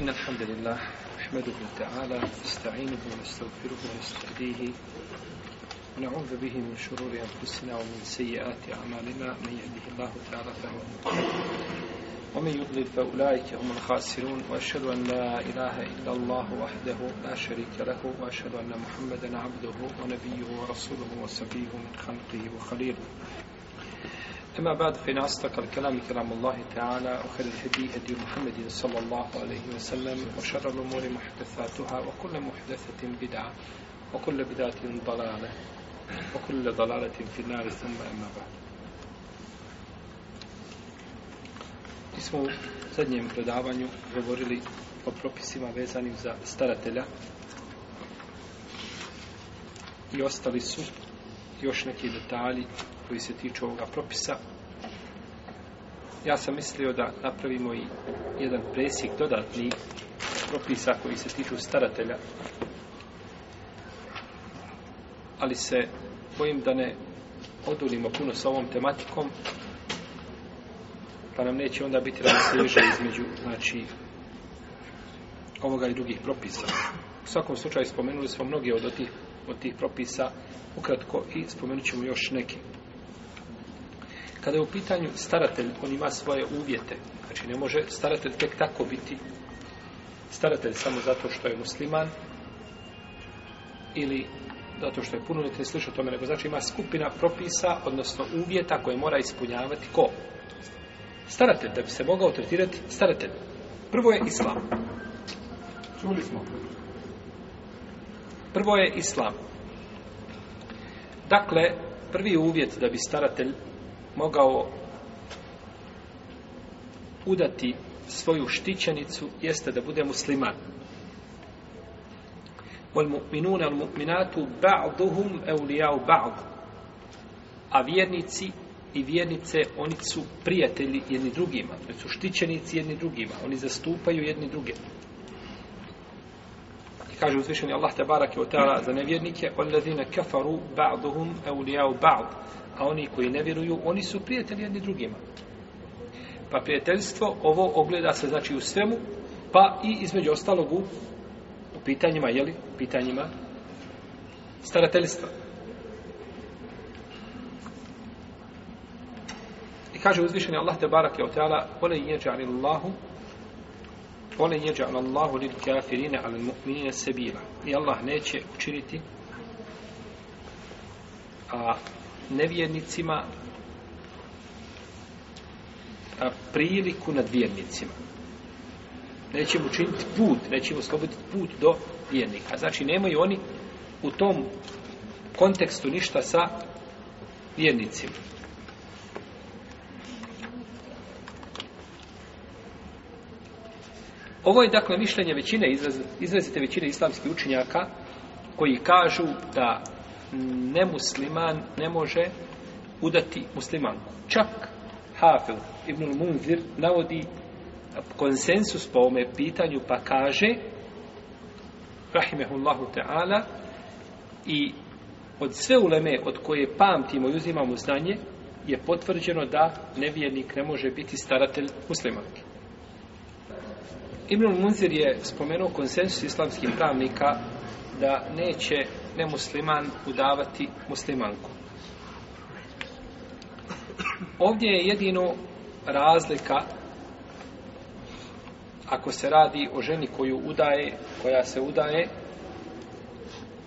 إن الحمد لله نحمده تعالى نستعينه ونستغفره ونستهديه ونعوذ به من شرور أنفسنا ومن سيئات أعمالنا من يهده الله تعالى فهو ومن يضلل فأولئك هم الخاسرون وأشهد أن لا إله إلا الله وحده لا شريك له وأشهد أن محمدا عبده ونبيه ورسوله وصفيه من خلقه وخليله أما بعد فإن أصدق الكلام كلام الله تعالى وخير الهدي هدي محمد صلى الله عليه وسلم وشر الأمور محدثاتها وكل محدثة بدعة وكل بدعة ضلالة وكل ضلالة في النار ثم أما بعد Mi u zadnjem predavanju govorili o propisima vezanim za staratelja i ostali su još neki detalji koji se tiču ovoga propisa. Ja sam mislio da napravimo i jedan presjek dodatni propisa koji se tiču staratelja. Ali se bojim da ne odulimo puno sa ovom tematikom, pa nam neće onda biti razlježe između znači, ovoga i drugih propisa. U svakom slučaju spomenuli smo mnoge od tih, od tih propisa ukratko i spomenut ćemo još neke. Kada je u pitanju staratelj, on ima svoje uvjete. Znači, ne može staratelj tek tako biti staratelj samo zato što je musliman ili zato što je punoljetni sliš o tome, nego znači ima skupina propisa, odnosno uvjeta koje mora ispunjavati ko? Staratelj, da bi se mogao tretirati staratelj. Prvo je islam. Čuli smo. Prvo je islam. Dakle, prvi uvjet da bi staratelj mogao udati svoju štićenicu jeste da bude musliman. Wal mu'minuna wal mu'minatu ba'duhum awliya'u ba'd. A vjernici i vjernice, oni su prijatelji jedni drugima, oni su štićenici jedni drugima, oni zastupaju jedni drugima kaže uzvišeni Allah te barake o teala za nevjernike odlazine kafaru ba'duhum eulijau ba'd a oni koji ne vjeruju, oni su prijatelji jedni drugima pa prijateljstvo ovo ogleda se znači u svemu pa i između ostalog u, u pitanjima, jeli, pitanjima starateljstva i kaže uzvišeni Allah te barake o teala ole inje džanillahu Ole njeđa na Allahu lid kafirine, ali mu'minine se bila. I Allah neće učiniti a nevjernicima a priliku nad vjernicima. Neće mu učiniti put, neće mu osloboditi put do vjernika. Znači, nemaju oni u tom kontekstu ništa sa vjernicima. Ovo je dakle mišljenje većine, izrazite većine islamskih učinjaka koji kažu da nemusliman ne može udati muslimanku. Čak Hafil ibn Munzir navodi konsensus po ome pitanju pa kaže rahimehullahu ta'ala i od sve uleme od koje pamtimo i uzimamo znanje je potvrđeno da nevjernik ne može biti staratelj muslimanke. Ibnul Munzir je spomenuo konsensus islamskih pravnika da neće nemusliman udavati muslimanku. Ovdje je jedino razlika ako se radi o ženi koju udaje, koja se udaje,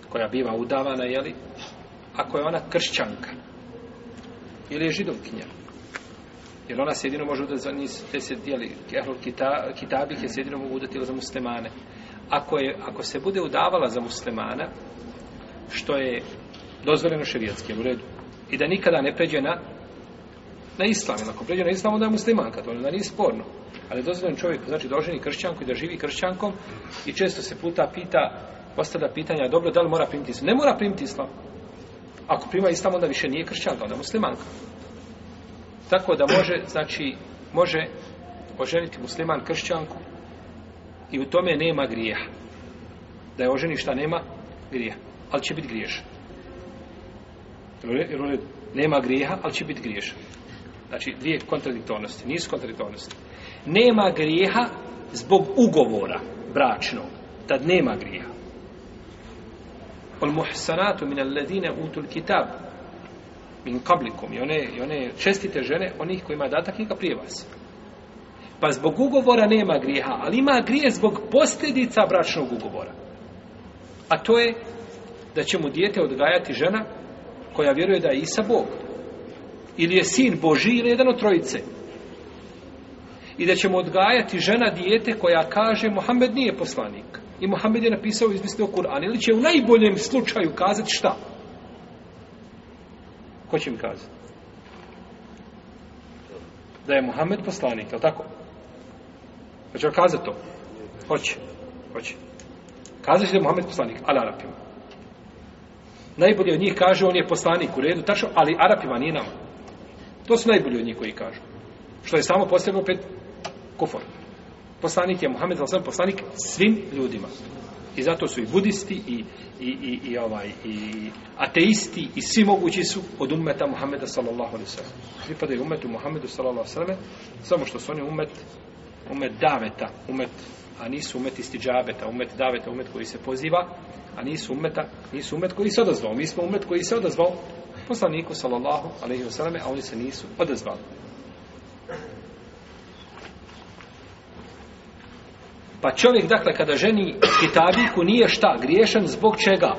koja biva udavana, jeli, ako je ona kršćanka ili je židovkinja. Jer ona se jedino može udati za njih deset dijeli. Ehlul kita, kitabih je se jedino mogu udati za muslimane. Ako, je, ako se bude udavala za muslimana, što je dozvoljeno ševjetski, u redu, i da nikada ne pređe na, na islam. Jer ako pređe na islam, onda je muslimanka. To onda nije sporno. Ali dozvoljen čovjek, znači doženi kršćanku i da živi kršćankom i često se puta pita, postavlja pitanja, dobro, da li mora primiti islam? Ne mora primiti islam. Ako prima islam, onda više nije kršćanka, onda je muslimanka tako da može, znači, može oženiti musliman kršćanku i u tome nema grijeha. Da je oženi šta nema, grijeha. Ali će biti griješan. Jer nema grijeha, ali će biti griješan. Znači, dvije kontradiktornosti. Nisu kontradiktornosti. Nema grijeha zbog ugovora bračnog. Tad nema grijeha. Al muhsanatu min alladine utul kitabu min kablikum i one, i one čestite žene onih koji ima datak i ga prije vas pa zbog ugovora nema grijeha ali ima grije zbog posljedica bračnog ugovora a to je da će mu dijete odgajati žena koja vjeruje da je Isa Bog ili je sin Boži ili jedan od trojice i da će mu odgajati žena dijete koja kaže Mohamed nije poslanik i Mohamed je napisao izmislio Kur'an ili će u najboljem slučaju kazati šta? Šta? Ko će mi kazati? Da je Muhammed poslanik, je li tako? Hoće li kazati to? Hoće. Hoće. Kazaš da je Muhammed poslanik, ali Arapima. Najbolji od njih kaže, on je poslanik u redu, tačno, ali Arapima nije nama. To su najbolji od njih koji kažu. Što je samo posebno opet kufor. Poslanik je Muhammed, ali sam poslanik svim ljudima. I zato su i budisti i, i, i, i, ovaj, i ateisti i svi mogući su od umeta Muhammeda sallallahu alaihi sallam. Svi padaju umetu Muhammedu sallallahu alaihi sallam, samo što su oni umet, umet daveta, umet, a nisu umet istiđabeta, umet daveta, umet koji se poziva, a nisu umeta, nisu umet koji se odazvao. Mi smo umet koji se odazvao poslaniku sallallahu alaihi sallam, a oni se nisu odazvali. Pa čovjek, dakle, kada ženi kitabiku, nije šta, griješan zbog čega?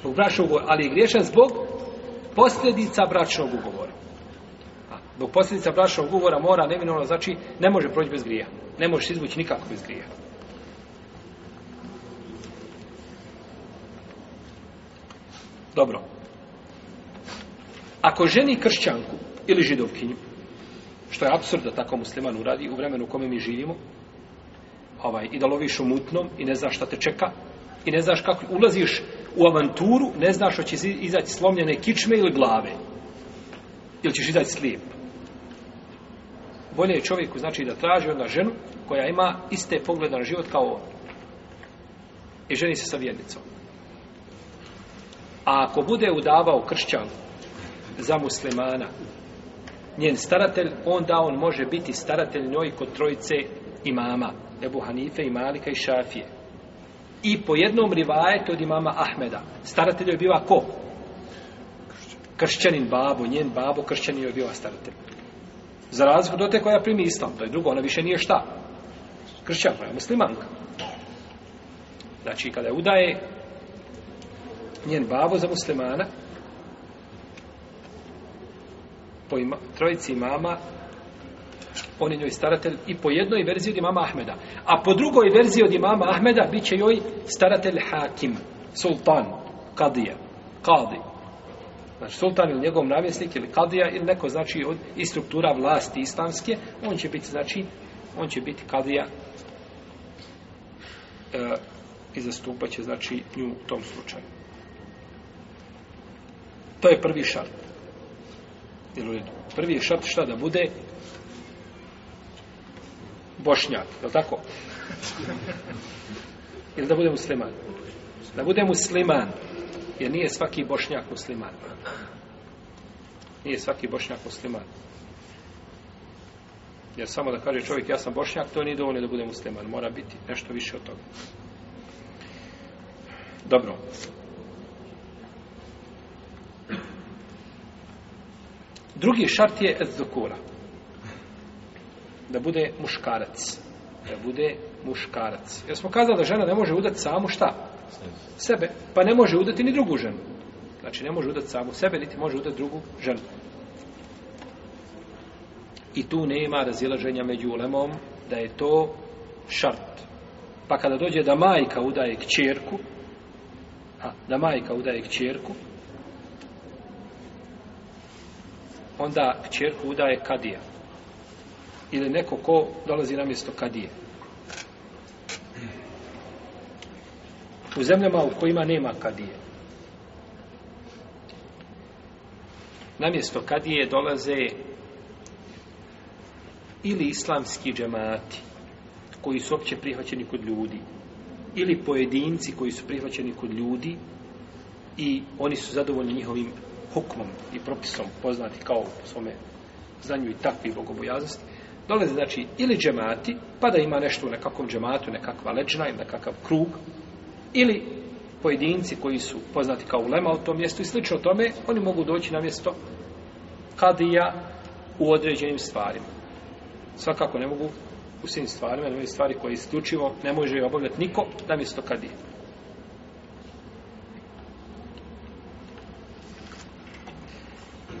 Zbog bračnog ugovora, ali je griješan zbog posljedica bračnog ugovora. A, zbog posljedica bračnog ugovora mora, neminovno, znači, ne može proći bez grija. Ne može se izvući nikako bez grija. Dobro. Ako ženi kršćanku ili židovkinju, što je absurd da tako musliman uradi u vremenu u kome mi živimo, ovaj, i da loviš u mutnom i ne znaš šta te čeka i ne znaš kako ulaziš u avanturu, ne znaš hoće izaći slomljene kičme ili glave ili ćeš izaći slijep. Bolje je čovjeku znači da traži onda ženu koja ima iste poglede na život kao on i ženi se sa vjednicom. A ako bude udavao kršćan za muslimana njen staratelj, onda on može biti staratelj njoj kod trojice imama. mama. Ebu Hanife i Malika i Šafije. I po jednom rivajetu od imama Ahmeda. Staratelj je biva ko? Kršćanin babo, njen babo, kršćanin je biva staratelj. Za razliku do te koja primi islam, to je drugo, ona više nije šta. Kršćanka je muslimanka. Znači, kada je udaje njen babo za muslimana, po ima, trojici mama on je njoj staratelj i po jednoj verziji od imama Ahmeda. A po drugoj verziji od imama Ahmeda bit će joj staratelj Hakim, sultan, kadija, kadi. Znači, sultan ili njegov navjesnik ili kadija ili neko znači od i struktura vlasti islamske, on će biti, znači, on će biti kadija e, i zastupat će, znači, nju u tom slučaju. To je prvi šart. Jel u redu? Prvi je šart šta da bude? bošnjak, je li tako? Ili da bude musliman? Da bude musliman, jer nije svaki bošnjak musliman. Nije svaki bošnjak musliman. Jer samo da kaže čovjek ja sam bošnjak, to nije dovoljno da bude musliman. Mora biti nešto više od toga. Dobro. Drugi šart je ezdokura. Ez da bude muškarac. Da bude muškarac. Jer smo kazali da žena ne može udati samu šta? Sebe. Pa ne može udati ni drugu ženu. Znači ne može udati samu sebe, niti može udati drugu ženu. I tu nema razilaženja među ulemom da je to šart. Pa kada dođe da majka udaje kćerku, a, da majka udaje kćerku, onda kćerku udaje kadija ili neko ko dolazi na mjesto kadije. U zemljama u kojima nema kadije. Na mjesto kadije dolaze ili islamski džemati koji su opće prihvaćeni kod ljudi ili pojedinci koji su prihvaćeni kod ljudi i oni su zadovoljni njihovim hukmom i propisom poznati kao svome znanju i takvi bogobojaznosti dolaze znači ili džemati, pa da ima nešto u nekakvom džematu, nekakva leđna ili nekakav krug, ili pojedinci koji su poznati kao ulema u tom mjestu i slično tome, oni mogu doći na mjesto kadija u određenim stvarima. Svakako ne mogu u svim stvarima, ne stvari koje isključivo ne može obavljati niko na mjesto kadija.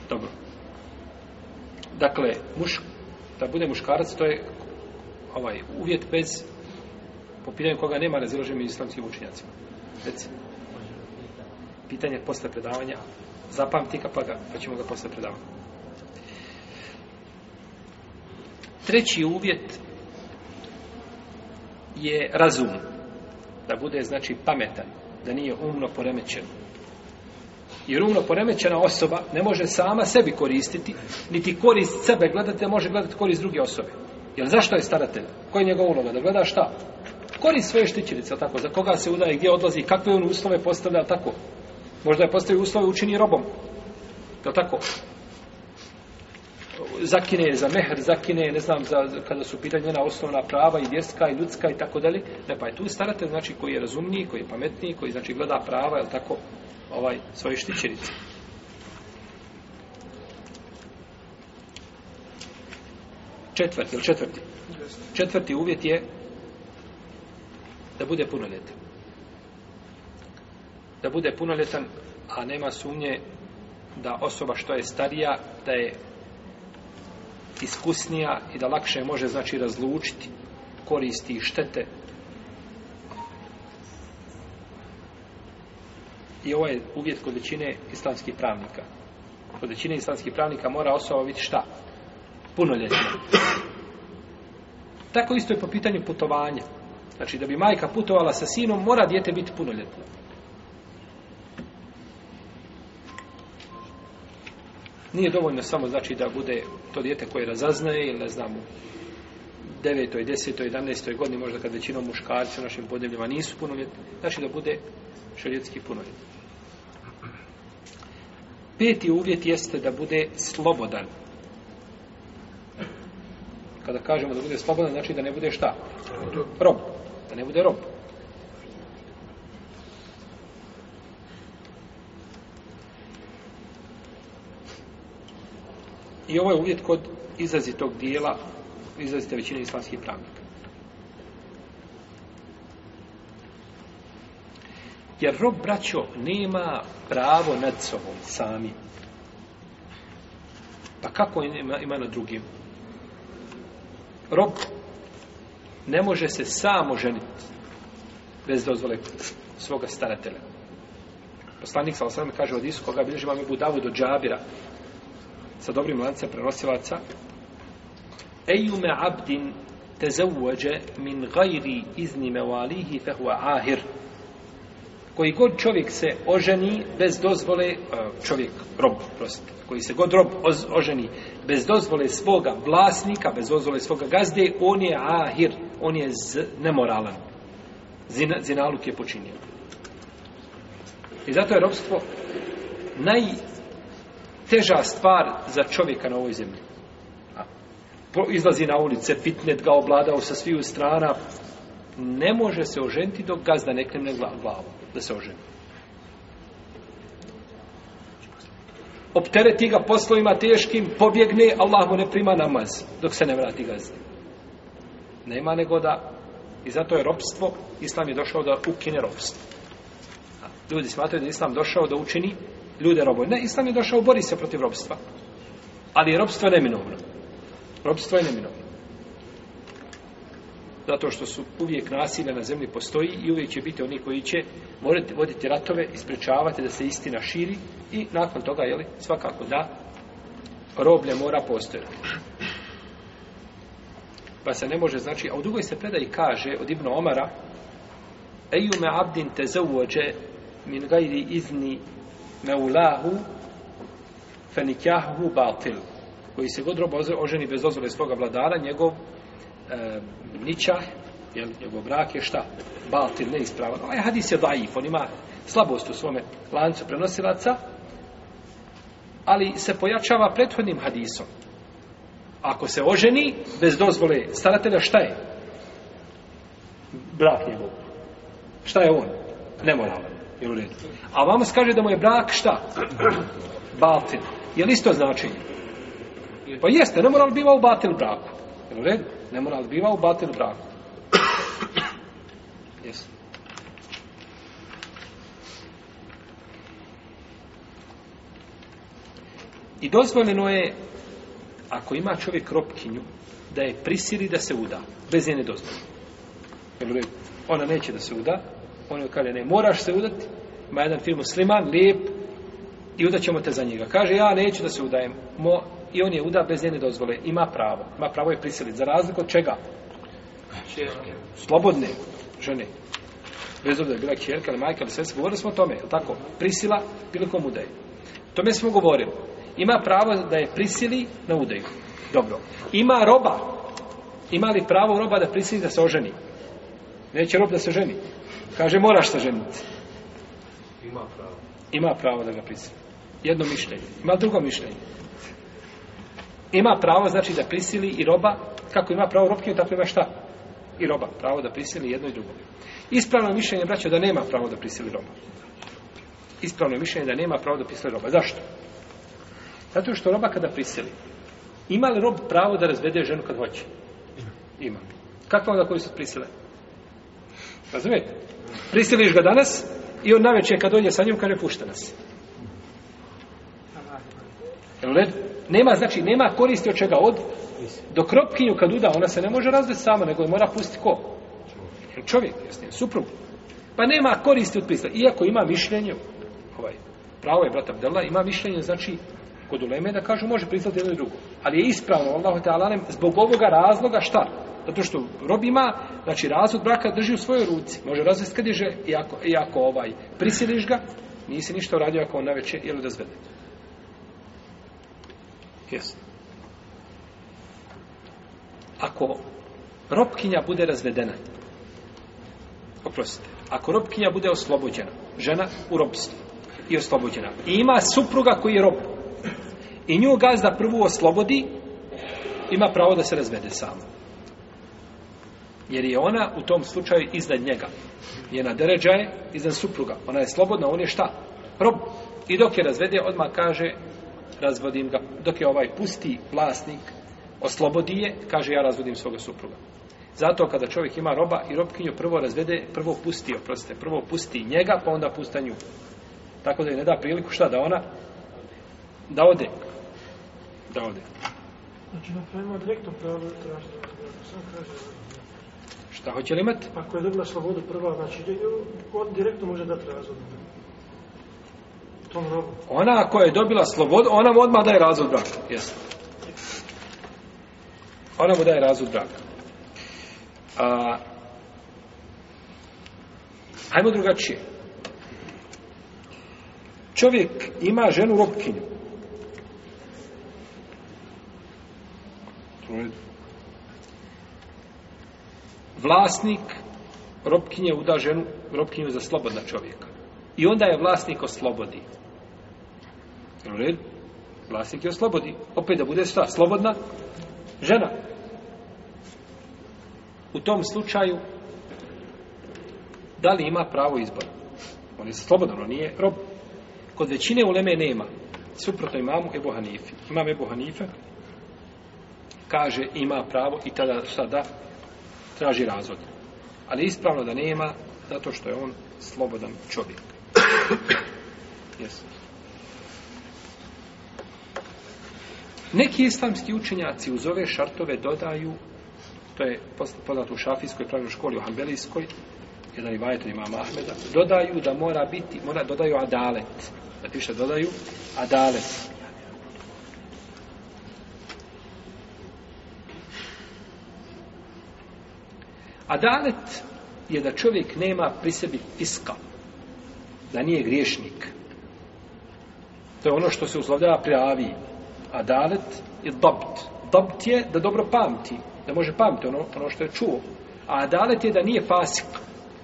Dobro. Dakle, muško da bude muškarac, to je ovaj uvjet bez po pitanju koga nema razilaženja među islamskim učenjacima. Reci. Pitanje posle predavanja. Zapamti ga, pa, ga, pa ćemo ga posle predavanja. Treći uvjet je razum. Da bude, znači, pametan. Da nije umno poremećen. Jer umno poremećena osoba ne može sama sebi koristiti, niti korist sebe gledate, može gledati korist druge osobe. Jer zašto je staratelj? Koja je njegov uloga? Da gleda šta? Korist svoje štićenice, tako, za koga se udaje, gdje odlazi, kakve on uslove postavlja, tako. Možda je postavio uslove učini robom. Da tako zakine za mehr, zakine, ne znam, za, kada su pitanje na osnovna prava i vjerska i ljudska i tako dalje. Ne, pa je tu staratelj, znači, koji je razumniji, koji je pametniji, koji, znači, gleda prava, je tako, ovaj, svoje štićenice. Četvrti, ili četvrti? Četvrti uvjet je da bude punoljetan. Da bude punoljetan, a nema sumnje da osoba što je starija, da je iskusnija i da lakše može znači razlučiti koristi i štete i ovo je uvjet kod većine islamskih pravnika kod većine islamskih pravnika mora osoba biti šta? punoljetna tako isto je po pitanju putovanja znači da bi majka putovala sa sinom mora dijete biti punoljetno nije dovoljno samo znači da bude to dijete koje razaznaje ili ne znamo 9. 10. 11. godini, možda kad većinom muškarci u našim podnebljima nisu punoljetni, znači da bude šarijetski punoljet. Peti uvjet jeste da bude slobodan. Kada kažemo da bude slobodan, znači da ne bude šta? Rob. Da ne bude rob. I ovo je uvjet kod izrazitog dijela, izrazite većine islamskih pravnika. Jer rob, braćo, nema pravo nad sobom sami. Pa kako ima, ima na drugim? Rob ne može se samo ženiti bez dozvole svoga staratelja. Poslanik sa osam kaže od isu koga bilježi vam je Budavu do Džabira, sa dobrim lancem prenosilaca Ejume abdin tezavuđe min gajri izni mevalihi fehuva ahir koji god čovjek se oženi bez dozvole e, čovjek, rob, prosite koji se god rob oženi bez dozvole svoga vlasnika bez dozvole svoga gazde on je ahir, on je z, nemoralan Zina, zinaluk je počinio i zato je robstvo naj, najteža stvar za čovjeka na ovoj zemlji. Izlazi na ulice, fitnet ga obladao sa sviju strana. Ne može se oženiti dok gazda ne klemne glavu da se oženi. Optereti ga poslovima teškim, pobjegne, Allah mu ne prima namaz dok se ne vrati gazda. Nema nego da, i zato je robstvo, Islam je došao da ukine robstvo. Ljudi smatraju da Islam došao da učini ljude robovi. Ne, islam je došao, bori se protiv robstva. Ali je robstvo neminovno. Robstvo je neminovno. Zato što su uvijek nasilje na zemlji postoji i uvijek će biti oni koji će morati voditi ratove, ispričavati da se istina širi i nakon toga, jeli, svakako da, roblje mora postojati. Pa se ne može, znači, a u drugoj se predaji kaže od Ibnu Omara Ejume abdin te zauođe min gajri izni meulahu fenikjahu batil koji se god rob oženi bez dozvole svoga vladara, njegov e, ničah, jel, njegov brak je šta? Batil, neispravan. Ovaj hadis je daif, on ima slabost u svome lancu prenosilaca, ali se pojačava prethodnim hadisom. Ako se oženi bez dozvole staratelja, šta je? Brak njegov. Šta je on? Nemoralan. Jel u redu? A vama se kaže da mu je brak šta? Batil. Je li isto značenje? Pa jeste, ne mora li biva u batil braku? Jel u redu? Ne mora li biva u batil braku? Jeste. I dozvoljeno je, ako ima čovjek ropkinju, da je prisili da se uda, bez njene dozvoljene. Ona neće da se uda, oni kaže ne moraš se udati ima jedan fir musliman lijep i udat ćemo te za njega kaže ja neću da se udajem Mo, i on je uda bez njene dozvole ima pravo ima pravo je prisiliti za razliku od čega Čerke. slobodne žene bez obzira bila kćerka ili majka ili sestra govorili smo o tome tako prisila prilikom udaje tome smo govorili ima pravo da je prisili na udaju dobro ima roba ima li pravo roba da prisili da se oženi Neće rob da se ženi. Kaže, moraš se ženiti. Ima pravo. Ima pravo da ga prisili. Jedno mišljenje. Ima drugo mišljenje. Ima pravo, znači, da prisili i roba. Kako ima pravo robke, tako ima šta? I roba. Pravo da prisili jedno i drugo. Ispravno mišljenje, braćo, da nema pravo da prisili roba. Ispravno mišljenje da nema pravo da prisili roba. Zašto? Zato što roba kada prisili, ima li rob pravo da razvede ženu kad hoće? Ima. Kako onda koji su prisile? Razumijete? Prisiliš ga danas i on naveče kad dođe sa njim kaže pušta nas. Nema, znači, nema koristi od čega od do kropkinju kad uda, ona se ne može razvesti sama, nego je mora pustiti ko? Čovjek, jasnije, suprug. Pa nema koristi od prisla. Iako ima mišljenje, ovaj, pravo je brat Abdella, ima mišljenje, znači, kod uleme da kažu može prisla jedno i drugo. Ali je ispravno, Allah, zbog ovoga razloga, šta? Zato što rob ima, znači razvod braka drži u svojoj ruci. Može razvesti kad je že, iako, iako ovaj prisiliš ga, nisi ništa uradio ako on naveče ili razvede. Jesno. Ako robkinja bude razvedena, oprostite, ako robkinja bude oslobođena, žena u robstvu i oslobođena, i ima supruga koji je rob, i nju gazda prvu oslobodi, ima pravo da se razvede samo jer je ona u tom slučaju iznad njega. Njena deređa je iznad supruga. Ona je slobodna, on je šta? Rob. I dok je razvede, odmah kaže, razvodim ga. Dok je ovaj pusti vlasnik, oslobodi je, kaže, ja razvodim svoga supruga. Zato kada čovjek ima roba i robkinju prvo razvede, prvo pusti, oprostite, prvo pusti njega, pa onda pusta nju. Tako da je ne da priliku šta da ona da ode. Da ode. Znači, napravimo direktno pravo tražnje. Samo tražnje. Šta hoće li imati? Ako je dobila slobodu prva, znači on direktno može dati razvod. Tom robu. Ona ako je dobila slobodu, ona mu odmah daje razvod braka. Jesu. Ona mu daje razvod braka. A, hajmo drugačije. Čovjek ima ženu robkinju. vlasnik robkinje uda ženu robkinju za slobodna čovjeka. I onda je vlasnik oslobodi. Vlasnik je oslobodi. Opet da bude šta? Slobodna žena. U tom slučaju da li ima pravo izbora? On je slobodan, on nije rob. Kod većine uleme nema. Suprotno imamu Ebu Hanife. Imam Ebu Hanife kaže ima pravo i tada šta da traži razvod. Ali ispravno da nema, zato što je on slobodan čovjek. Yes. Neki islamski učenjaci uz ove šartove dodaju, to je poznat u šafijskoj pravnoj školi u Hanbelijskoj, jedan rivajetor imama Ahmeda, dodaju da mora biti, mora dodaju adalet. Znači što dodaju? Adalet. Adalet je da čovjek nema pri sebi fiska. Da nije griješnik. To je ono što se uslovljava pri avi. Adalet je dobt. Dobt je da dobro pamti. Da može pamti ono, ono što je čuo. A adalet je da nije fasik.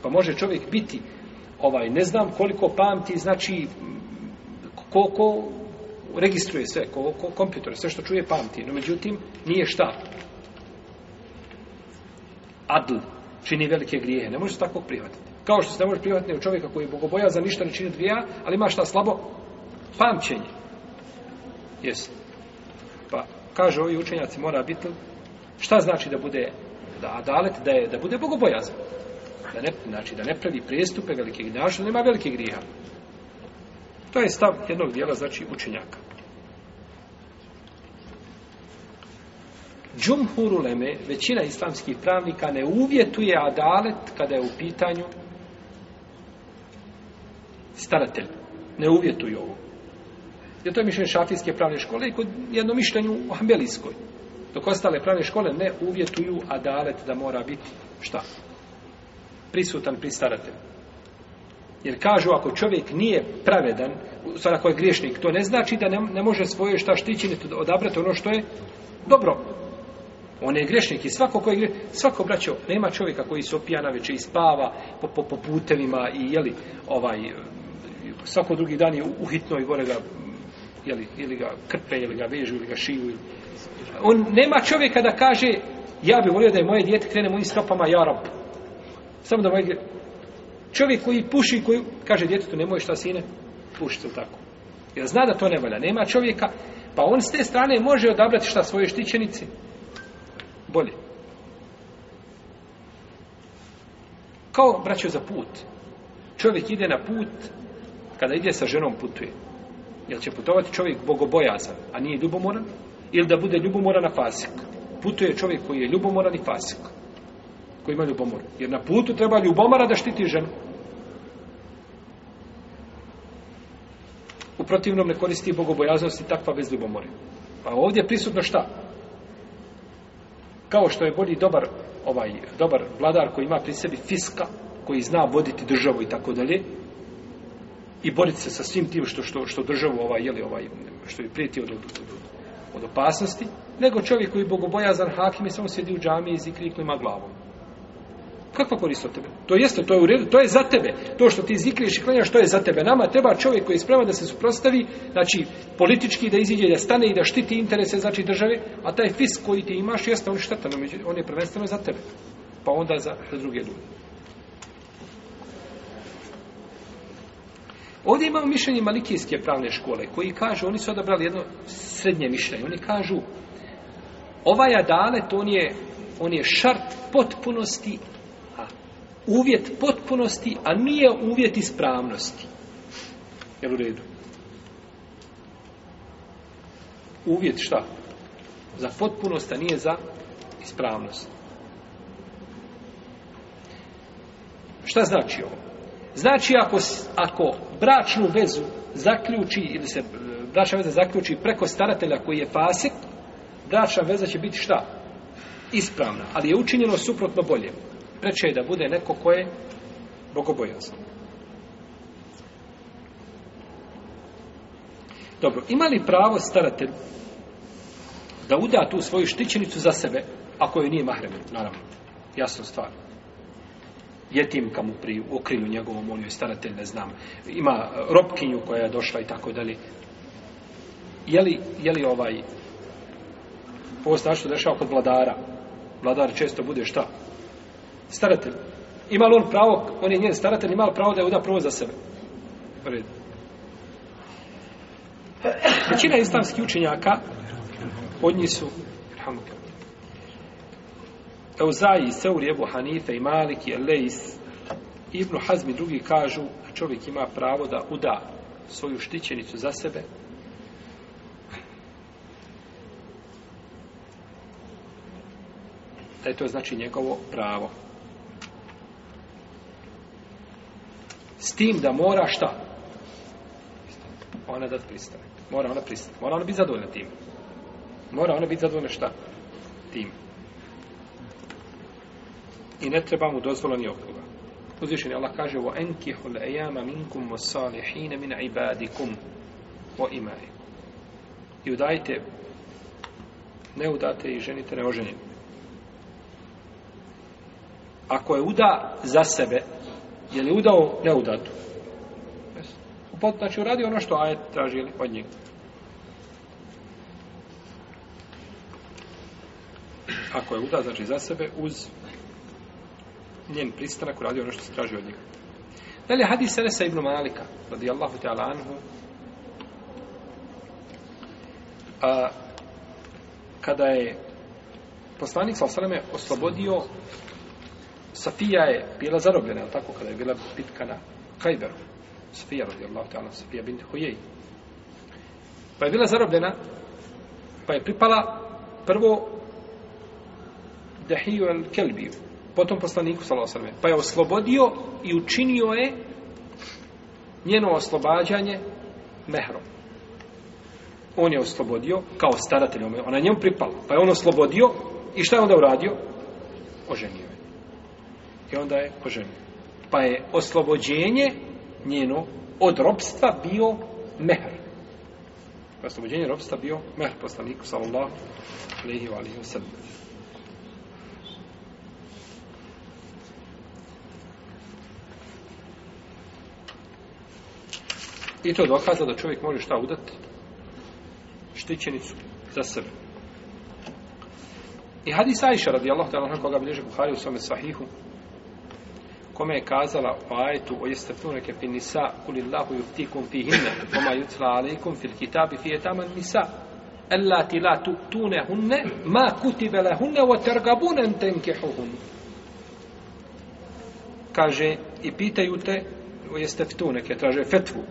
Pa može čovjek biti ovaj, ne znam koliko pamti, znači koliko registruje sve, ko, ko kompjuter, sve što čuje pamti, no međutim, nije šta. Adl, čini velike grijehe. Ne može se takvog prihvatiti. Kao što se ne može prihvatiti u čovjeka koji je bogoboja za ništa ne čini grija, ali ima šta slabo? Pamćenje. Jesi. Pa, kaže ovi učenjaci, mora biti šta znači da bude da adalet, da, je, da bude bogobojazan. Da ne, znači, da ne pravi prestupe velike grijeha, nema velike grija. To je stav jednog dijela, znači, učenjaka. Džumhuruleme, većina islamskih pravnika, ne uvjetuje adalet kada je u pitanju staratelj. Ne uvjetuju ovo. Jer to je mišljenje šafijske pravne škole i kod jedno mišljenju u Ambelijskoj. Dok ostale pravne škole ne uvjetuju adalet da mora biti šta? Prisutan pri staratelju. Jer kažu, ako čovjek nije pravedan, sada ako je griješnik, to ne znači da ne, ne može svoje šta štićiniti, odabrati ono što je dobro. Dobro. On je grešnik i svako koji gre... svako braćo, nema čovjeka koji se opija na večer i spava po, po, po putevima i jeli, ovaj, svako drugi dan je u hitnoj gore ga, jeli, ili ga krpe, ili ga vežu, ili ga šivu. Ili... On nema čovjeka da kaže, ja bih volio da je moje djete krenemo u stopama, ja rob. Samo da moje gre... Čovjek koji puši, koji kaže djetetu, nemoj šta sine, puši se tako. Jer zna da to ne valja. Nema čovjeka, pa on s te strane može odabrati šta svoje štićenici, bolje. Kao, braćo, za put. Čovjek ide na put, kada ide sa ženom putuje. Jel će putovati čovjek bogobojazan, a nije ljubomoran? Ili da bude ljubomoran na fasik? Putuje čovjek koji je ljubomoran i fasik. Koji ima ljubomor. Jer na putu treba ljubomora da štiti ženu. U protivnom ne koristi bogobojaznosti takva bez ljubomore. Pa ovdje je prisutno šta? kao što je bolji dobar ovaj dobar vladar koji ima pri sebi fiska koji zna voditi državu i tako dalje i boriti se sa svim tim što što što državu ovaj je li ovaj što je prijeti od, od, od, od opasnosti nego čovjek koji bogobojazan hakim i samo sjedi u džamiji i zikri ima glavom Kakva korist od tebe? To jeste, to je u redu, to je za tebe. To što ti zikriš i klanjaš, to je za tebe. Nama treba čovjek koji je spreman da se suprostavi, znači politički da iziđe, da stane i da štiti interese znači države, a taj fisk koji ti imaš jeste on štetan, on je prvenstveno za tebe. Pa onda za druge ljude. Ovdje imamo mišljenje Malikijske pravne škole koji kaže, oni su odabrali jedno srednje mišljenje. Oni kažu, ovaj adalet, on je, on je šart potpunosti uvjet potpunosti, a nije uvjet ispravnosti. Je u redu? Uvjet šta? Za potpunost, a nije za ispravnost. Šta znači ovo? Znači ako, ako bračnu vezu zaključi, ili se bračna veza zaključi preko staratelja koji je fasik, bračna veza će biti šta? Ispravna. Ali je učinjeno suprotno boljemu preče je da bude neko ko je bogobojazan. Dobro, ima li pravo staratelj da uda tu svoju štićenicu za sebe, ako joj nije mahrem, naravno, jasno stvar. Jetimka mu pri okrinu njegovom, on joj staratelj, ne znam, ima e, robkinju koja je došla i tako dalje. Je li, je li ovaj, ovo znači što dešava kod vladara, vladar često bude šta? staratelj. Ima li on pravo, on je njen staratelj, ima li pravo da je uda prvo za sebe? Većina islamskih učenjaka, od njih su, Euzaji, Seuri, Ebu Hanife i Maliki, Elejs, Ibn Hazmi drugi kažu da čovjek ima pravo da uda svoju štićenicu za sebe. Da je to znači njegovo pravo. S tim da mora šta? Ona dat pristane. Mora ona pristati. Mora ona biti zadovoljna tim. Mora ona biti zadovoljna šta? Tim. I ne treba mu dozvola ni okruga. Uzvišen je Allah kaže o enkihu l'ajama minkum o salihine min ibadikum o imaje. I udajte ne udate i ženite ne oženite. Ako je uda za sebe, je li udao neudatu? Upot, znači uradio ono što ajet tražili od njega. Ako je udao, znači za sebe, uz njen pristanak uradio ono što se traži od njega. Dalje, hadis Enesa ibn Malika, radijallahu ta'ala anhu, a, kada je poslanik sa osaleme oslobodio Safija je bila zarobljena, je tako, kada je bila bitka na Kajberu. Safija, radijallahu ta'ala, Safija bin Huyej. Pa je bila zarobljena, pa je pripala prvo Dahiju el Kelbiju, potom poslaniku, salo osrme, pa je oslobodio i učinio je njeno oslobađanje mehrom. On je oslobodio kao staratelj, ona je njemu pripala, pa je on oslobodio i šta je onda uradio? Oženio. I onda je poženio. Pa je oslobođenje njeno od robstva bio mehr. Oslobođenje robstva bio mehr poslaniku sallallahu alaihi wa alaihi wa sallam. I to dokaza da čovjek može šta udati? Štićenicu za sebe. I hadis Aisha radijallahu ta'ala koga bilježe Buhari u svome sahihu kome je kazala u ajetu o jestrtune ke fin nisa kuli Allahu juhtikum fi hinne oma jutla alaikum fil kitabi fi etaman nisa ellati la tuktune hunne ma kutibe le hunne o tergabunen tenkehu hun kaže i pitaju te o jestrtune ke traže fetvu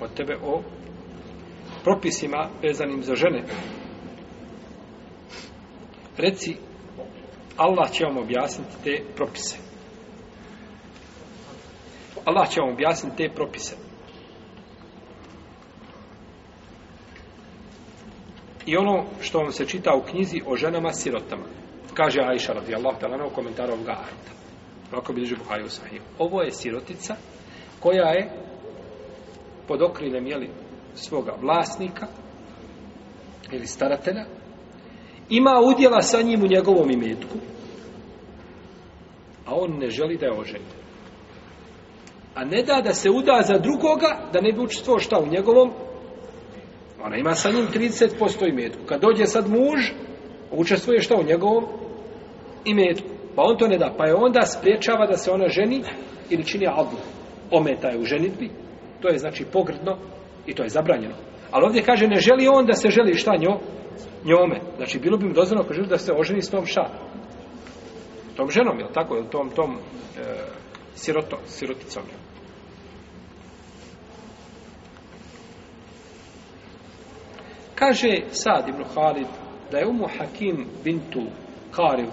od tebe o propisima vezanim za žene reci Allah će vam objasniti te propise Allah će vam objasniti te propise. I ono što vam se čita u knjizi o ženama sirotama, kaže Aisha radijallahu ta'ala na komentaru ovoga Arda. Rako bi liži Buhari u sahiju. Ovo je sirotica koja je pod okriljem jeli, svoga vlasnika ili staratelja, ima udjela sa njim u njegovom imetku, a on ne želi da je oženjen a ne da da se uda za drugoga, da ne bi učestvo šta u njegovom, ona ima sa njim 30% imetku. Kad dođe sad muž, učestvuje šta u njegovom imetku. Pa on to ne da, pa je onda spriječava da se ona ženi ili čini abu. Ometa je u ženitbi, to je znači pogrdno i to je zabranjeno. Ali ovdje kaže, ne želi on da se želi šta njo, njome. Znači, bilo bi mi dozvano ako želi da se oženi s tom ša. Tom ženom, je tako, tom, tom, e, siroto, siroticom. Kaže Sad ibn Khalid da je Umu Hakim bintu Kariv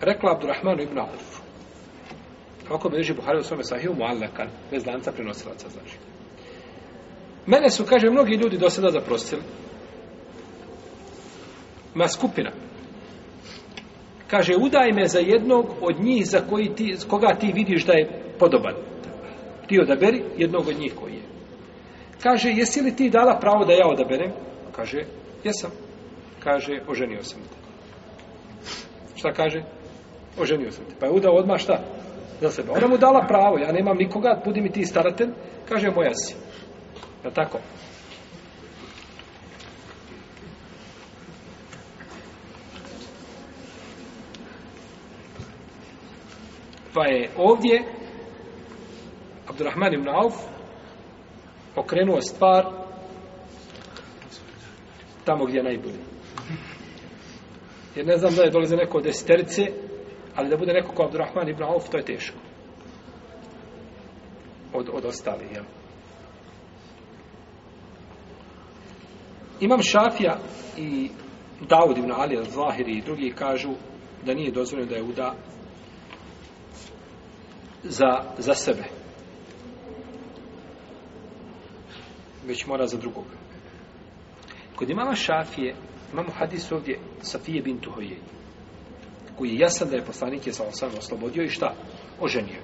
rekla Abdurrahmanu ibn Alfu kako bi reži Buhari u svome sahiju muallakan, bez lanca prenosilaca znači. Mene su, kaže, mnogi ljudi do sada zaprosili ma skupina, kaže udaj me za jednog od njih za koji ti, koga ti vidiš da je podoban ti odaberi jednog od njih koji je kaže jesi li ti dala pravo da ja odaberem kaže jesam kaže oženio sam te šta kaže oženio sam te pa je udao odmah šta za sebe. Ona mu dala pravo, ja nemam nikoga, budi mi ti staratelj, kaže moja si. Je tako? Pa je ovdje Abdurrahman ibn Auf okrenuo stvar tamo gdje je najbolje. Jer ne znam da je dolaze neko od desterice, ali da bude neko kao Abdurrahman ibn Auf, to je teško. Od, od ostali, jel? Imam Šafija i Daud ibn Ali, Zahiri i drugi kažu da nije dozvoljeno da je uda za, za sebe. Već mora za drugog. Kod imama Šafije, imamo hadis ovdje Safije bintu Hoje, koji je jasan da je poslanik je samo sam oslobodio i šta? Oženio.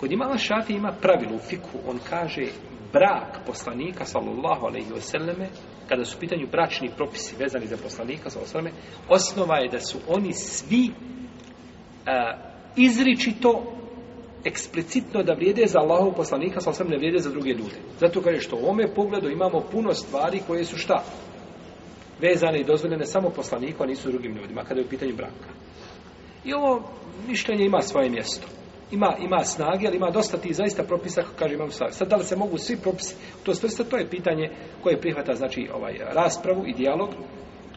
Kod imama Šafije ima pravilu u fiku, on kaže brak poslanika sallallahu alaihi wasallame, kada su u pitanju bračni propisi vezani za poslanika sallallahu alaihi osnova je da su oni svi a, izričito eksplicitno da vrijede za Allahov poslanika, sa osam ne vrijede za druge ljude. Zato kaže što u ome pogledu imamo puno stvari koje su šta? Vezane i dozvoljene samo poslaniku, a nisu drugim ljudima, kada je u pitanju braka. I ovo mišljenje ima svoje mjesto. Ima, ima snage, ali ima dosta tih zaista propisa, kako kaže imam svoje. Sad, da li se mogu svi propisi to svrsta, to je pitanje koje prihvata, znači, ovaj, raspravu i dijalog,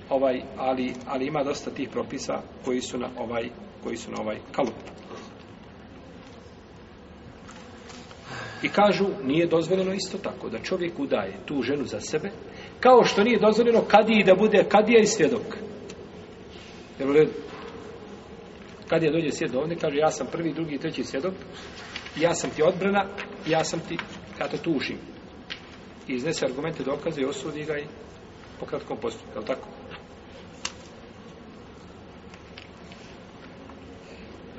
ovaj, ali, ali ima dosta tih propisa koji su na ovaj koji su na ovaj kalup. I kažu, nije dozvoljeno isto tako, da čovjek udaje tu ženu za sebe, kao što nije dozvoljeno kadiji da bude kadija i svjedok. Jer li, kad je dođe svjedok ovdje, kaže, ja sam prvi, drugi, treći svjedok, ja sam ti odbrana, ja sam ti, ja te tužim. I iznese argumente dokaze i osudi ga i po kratkom postupku, je li tako?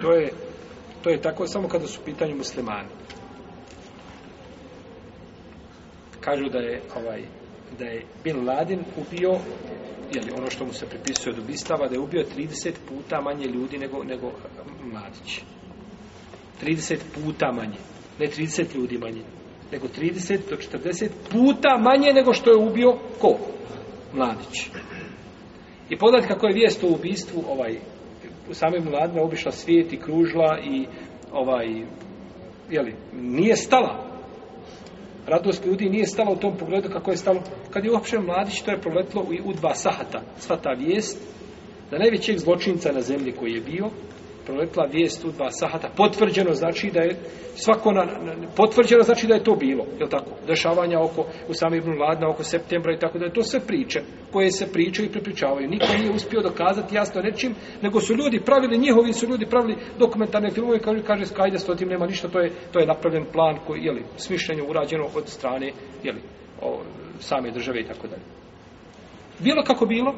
To je, to je tako samo kada su pitanju muslimani. kažu da je ovaj da je Bin Laden ubio jeli, ono što mu se pripisuje od ubistava da je ubio 30 puta manje ljudi nego, nego eh, Mladić 30 puta manje ne 30 ljudi manje nego 30 do 40 puta manje nego što je ubio ko? Mladić i podat kako je vijest o ubistvu ovaj, same Mladine obišla svijet i kružla i ovaj jeli, nije stala radost ljudi nije stala u tom pogledu kako je stalo kad je uopšte mladić to je proletlo u, u dva sahata sva ta vijest da najvećeg zločinca na zemlji koji je bio proletla vijest u dva sahata, potvrđeno znači da je svako na, na, potvrđeno znači da je to bilo, je tako? Dešavanja oko u sami Ibn Ladna oko septembra i tako da je to sve priče koje se pričaju i prepričavaju. Niko nije uspio dokazati jasno rečim, nego su ljudi pravili, njihovi su ljudi pravili dokumentarne filmove kaže kaže skajde što tim nema ništa, to je to je napravljen plan koji je li smišljeno urađeno od strane je li same države i tako dalje. Bilo kako bilo,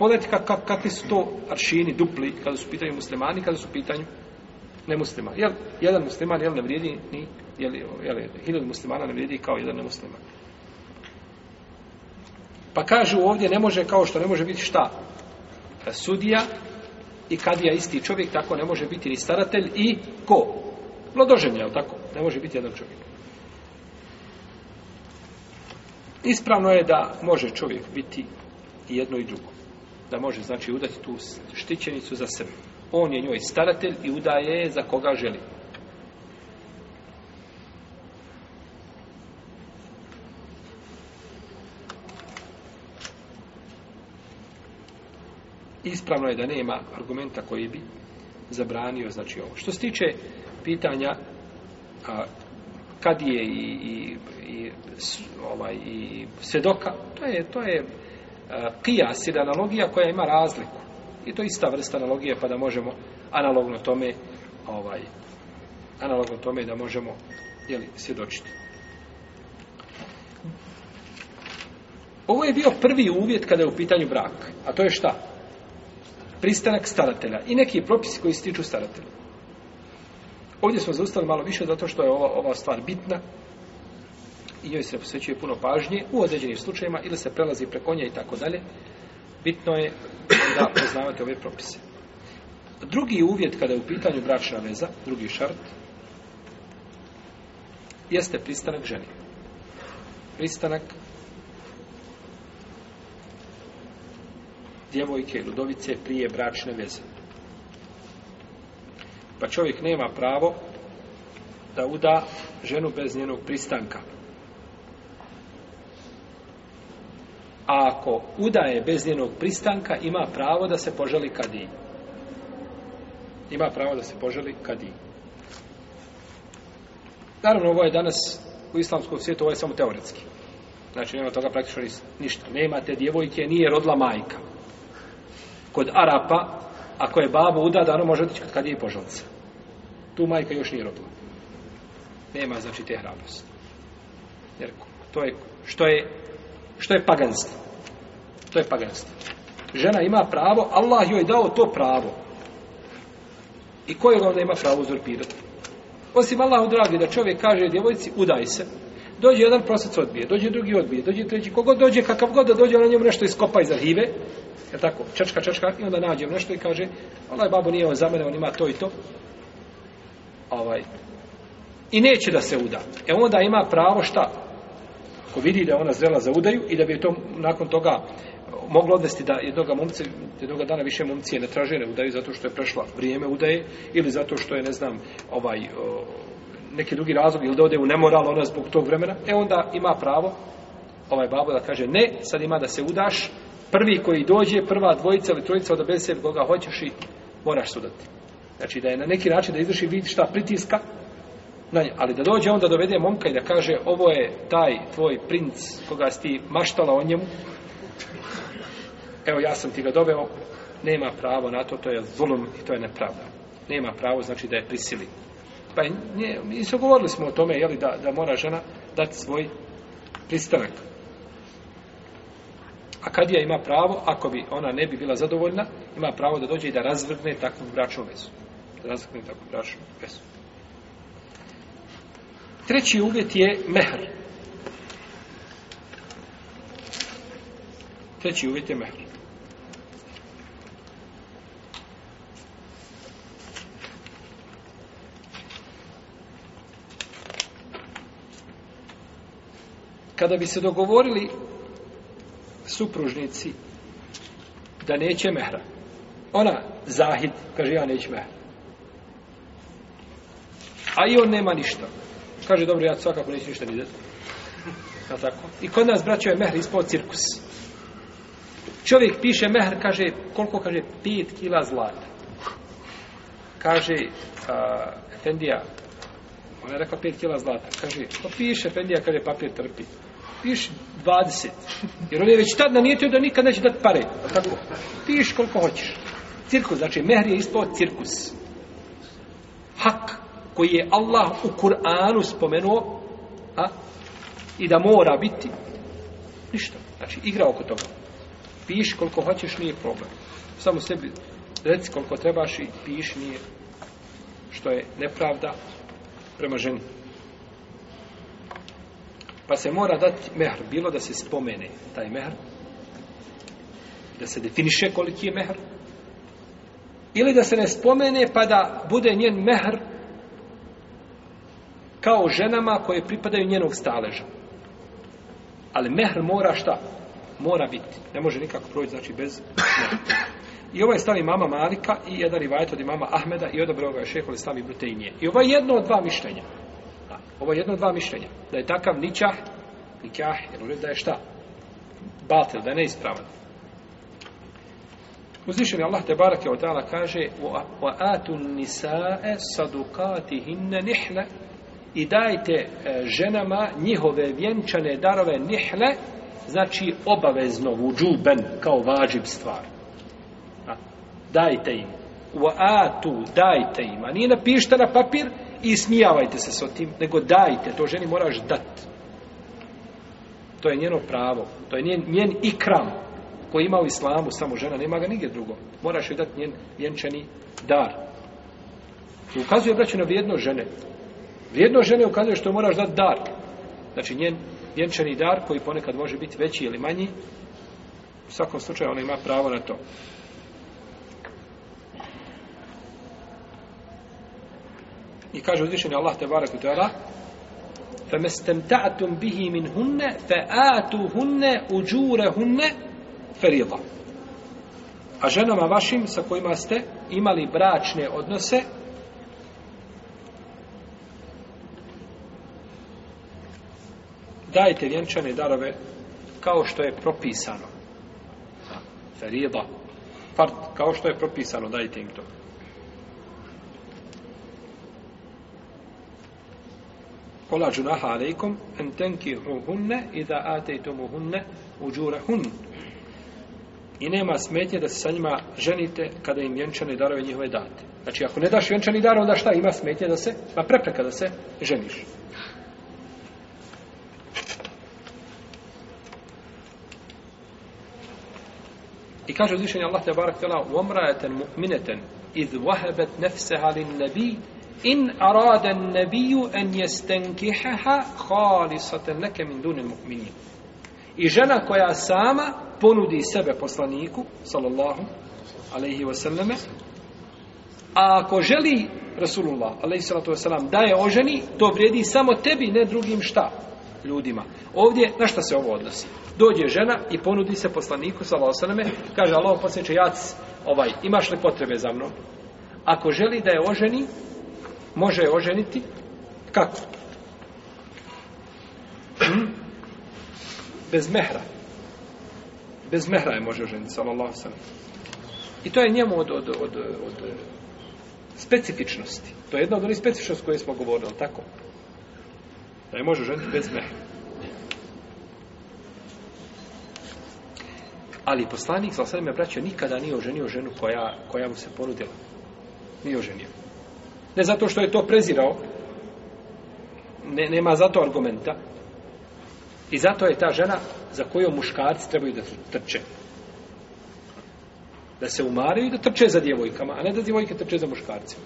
pogledajte kakvi kak su to aršini dupli kada su pitanju muslimani, kada su pitanju nemuslima. Jel, jedan musliman jel, ne vrijedi ni, jel, jel, hiljad muslimana ne vrijedi kao jedan nemusliman. Pa kažu ovdje ne može kao što ne može biti šta? Sudija i kad je isti čovjek, tako ne može biti ni staratelj i ko? Vladoženje, jel tako? Ne može biti jedan čovjek. Ispravno je da može čovjek biti jedno i drugo da može znači udati tu štićenicu za sebe. On je njoj staratelj i udaje je za koga želi. Ispravno je da nema argumenta koji bi zabranio znači ovo. Što se tiče pitanja a, kad je i, i, i, ovaj, i svedoka, to je, to je kijas e, ili analogija koja ima razliku. I to ista vrsta analogije pa da možemo analogno tome ovaj analogno tome da možemo jeli, svjedočiti. Ovo je bio prvi uvjet kada je u pitanju brak. A to je šta? Pristanak staratelja. I neki propisi koji stiču staratelja. Ovdje smo zaustali malo više zato što je ova, ova stvar bitna i njoj se posvećuje puno pažnje u određenim slučajima ili se prelazi preko nje i tako dalje. Bitno je da poznavate ove propise. Drugi uvjet kada je u pitanju bračna veza, drugi šart, jeste pristanak ženi. Pristanak djevojke i ludovice prije bračne veze. Pa čovjek nema pravo da uda ženu bez njenog pristanka. a ako udaje bez njenog pristanka, ima pravo da se poželi kadi. Ima pravo da se poželi kadi. Naravno, ovo je danas u islamskom svijetu, ovo je samo teoretski. Znači, nema toga praktično ništa. Nema te djevojke, nije rodla majka. Kod Arapa, ako je babo uda, da ono može otići kod kadije poželjca. Tu majka još nije rodla. Nema, znači, te hrabnosti. Jer to je, što je što je paganstvo. To je paganstvo. Žena ima pravo, Allah joj dao to pravo. I koje onda ima pravo uzurpirati? Osim Allahu dragi da čovjek kaže djevojci udaj se, dođe jedan prosac odbije, dođe drugi odbije, dođe treći, kogod dođe, kakav god da dođe, ona njemu nešto iskopa iz arhive, je tako, čačka, čačka, i onda nađe nešto i kaže, onaj babo nije on za mene, on ima to i to, ovaj, i neće da se uda. E onda ima pravo šta? ko vidi da ona zrela za udaju i da bi to nakon toga moglo odvesti da jednoga momce, jednoga dana više momcije ne traže ne udaju zato što je prešla vrijeme udaje ili zato što je, ne znam, ovaj, neki drugi razlog ili da ode u nemoral ona zbog tog vremena, e onda ima pravo ovaj babo da kaže ne, sad ima da se udaš, prvi koji dođe, prva dvojica ili trojica od obese koga hoćeš i moraš sudati. Znači da je na neki način da izvrši vid šta pritiska, na nje. Ali da dođe on da dovede momka i da kaže ovo je taj tvoj princ koga si ti maštala o njemu, evo ja sam ti ga doveo, nema pravo na to, to je zulum i to je nepravda. Nema pravo znači da je prisili. Pa nje, mi se govorili smo o tome jeli, da, da mora žena dati svoj pristanak. A kad je ima pravo, ako bi ona ne bi bila zadovoljna, ima pravo da dođe i da razvrgne takvu bračnu vezu. Da razvrgne takvu bračnu vezu treći uvjet je mehr. Treći uvjet je mehr. Kada bi se dogovorili supružnici da neće mehra, ona zahid, kaže ja neće mehra. A i on nema ništa kaže, dobro, ja svakako neću ništa vidjeti. Ja tako? I kod nas, braćo, je mehr ispao cirkus. Čovjek piše mehr, kaže, koliko kaže, 5 kila zlata. Kaže, a, Efendija, ona je rekla 5 kila zlata. Kaže, pa piše, Efendija, kaže, papir trpi. Piše 20. Jer on je već tad namijetio da nikad neće dati pare. A tako? Piš koliko hoćeš. Cirkus, znači, mehr je ispao cirkus. Hak koji je Allah u Kur'anu spomenuo a, i da mora biti ništa. Znači, igra oko toga. Piši koliko hoćeš, nije problem. Samo sebi reci koliko trebaš i piši nije što je nepravda prema ženi. Pa se mora dati mehr, bilo da se spomene taj mehr, da se definiše koliki je mehr, ili da se ne spomene pa da bude njen mehr kao ženama koje pripadaju njenog staleža. Ali mehr mora šta? Mora biti. Ne može nikako proći, znači, bez mehr. I ovo je stali mama Malika i jedan rivajt od mama Ahmeda i odobro ga je šehol islam i brutejnije. I ovo je jedno od dva mišljenja. Da. Ovo je jedno od dva mišljenja. Da je takav ničah, nikah, jer uvijek da je šta? Batel, da je neispravan. Uzvišen je Allah te barake od kaže u atu nisae sadukatihinne nihne i dajte e, ženama njihove vjenčane darove nihle, znači obavezno vudžuben kao važib stvar. A, dajte im. Wa tu dajte im. A nije napišta na papir i smijavajte se s tim, nego dajte, to ženi moraš dati. To je njeno pravo, to je njen, njen ikram koji ima u islamu, samo žena, nema ga nigdje drugo. Moraš joj dati njen vjenčani dar. I ukazuje, braću, na vrijedno žene. Vrijedno žene ukazuje što moraš dati dar. Znači, njen, njenčani dar koji ponekad može biti veći ili manji, u svakom slučaju ona ima pravo na to. I kaže uzvišenje Allah te barak utara, فَمَسْتَمْتَعْتُمْ بِهِ مِنْ هُنَّ فَآتُوا هُنَّ اُجُورَ هُنَّ A ženama vašim sa kojima ste imali bračne odnose, dajte vjenčane darove kao što je propisano. Ferida. Fart, kao što je propisano, dajte im to. Kola džunaha alejkom, en tenki hu hunne, i da atejtomu hunne, uđure hun. I nema smetnje da se sa njima ženite kada im vjenčane darove njihove date. Znači, ako ne daš vjenčani dar, onda šta ima smetnje da se, ma prepreka da se ženiš. I kaže uzvišenje Allah te barak tela وَمْرَاَتَنْ مُؤْمِنَةً إِذْ وَهَبَتْ نَفْسَهَا لِلْنَبِي إِنْ أَرَادَ النَّبِيُّ أَنْ يَسْتَنْكِحَهَا خَالِصَةً لَكَ مِنْ دُونِ الْمُؤْمِنِينَ I žena koja sama ponudi sebe poslaniku, sallallahu alaihi wasallam, a ako želi Rasulullah, alaihi salatu wasallam, da je oženi, to vrijedi samo tebi, ne drugim šta ljudima. Ovdje, na šta se ovo odnosi? Dođe žena i ponudi se poslaniku sa losaname, kaže Allah posjeće, jac, ovaj, imaš li potrebe za mnom? Ako želi da je oženi, može je oženiti, kako? Hm? Bez mehra. Bez mehra je može oženiti, sallallahu sallam. I to je njemu od, od, od, od e, specifičnosti. To je jedna od onih specifičnosti koje smo govorili, tako? da je može ženiti bez mehra. Ali poslanik sa sveme braća nikada nije oženio ženu koja, koja mu se ponudila. Nije oženio. Ne zato što je to prezirao, ne, nema zato argumenta, i zato je ta žena za koju muškarci trebaju da trče. Da se umaraju i da trče za djevojkama, a ne da djevojke trče za muškarcima.